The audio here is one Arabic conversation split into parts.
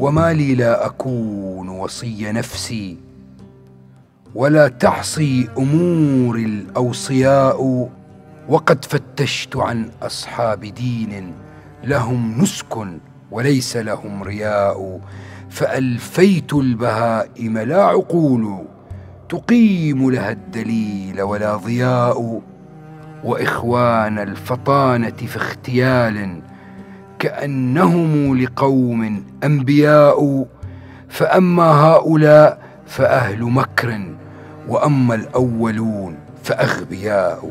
وما لي لا أكون وصي نفسي ولا تحصي أمور الأوصياء وقد فتشت عن أصحاب دين لهم نسك وليس لهم رياء فألفيت البهائم لا عقول تقيم لها الدليل ولا ضياء وإخوان الفطانة في اغتيال كأنهم لقوم أنبياء فأما هؤلاء فأهل مكر وأما الأولون فأغبياء.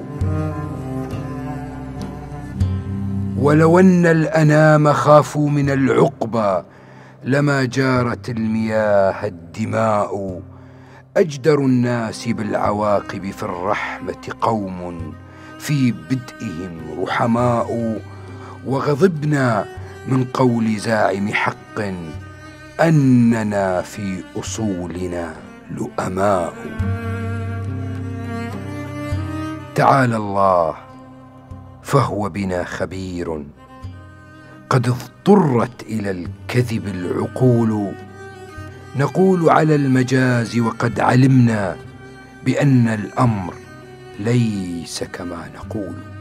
ولو أن الأنام خافوا من العقبى لما جارت المياه الدماء. أجدر الناس بالعواقب في الرحمة قوم في بدئهم رحماء. وغضبنا من قول زاعم حق أننا في أصولنا لؤماء. تعالى الله فهو بنا خبير. قد اضطرت إلى الكذب العقول. نقول على المجاز وقد علمنا بأن الأمر ليس كما نقول.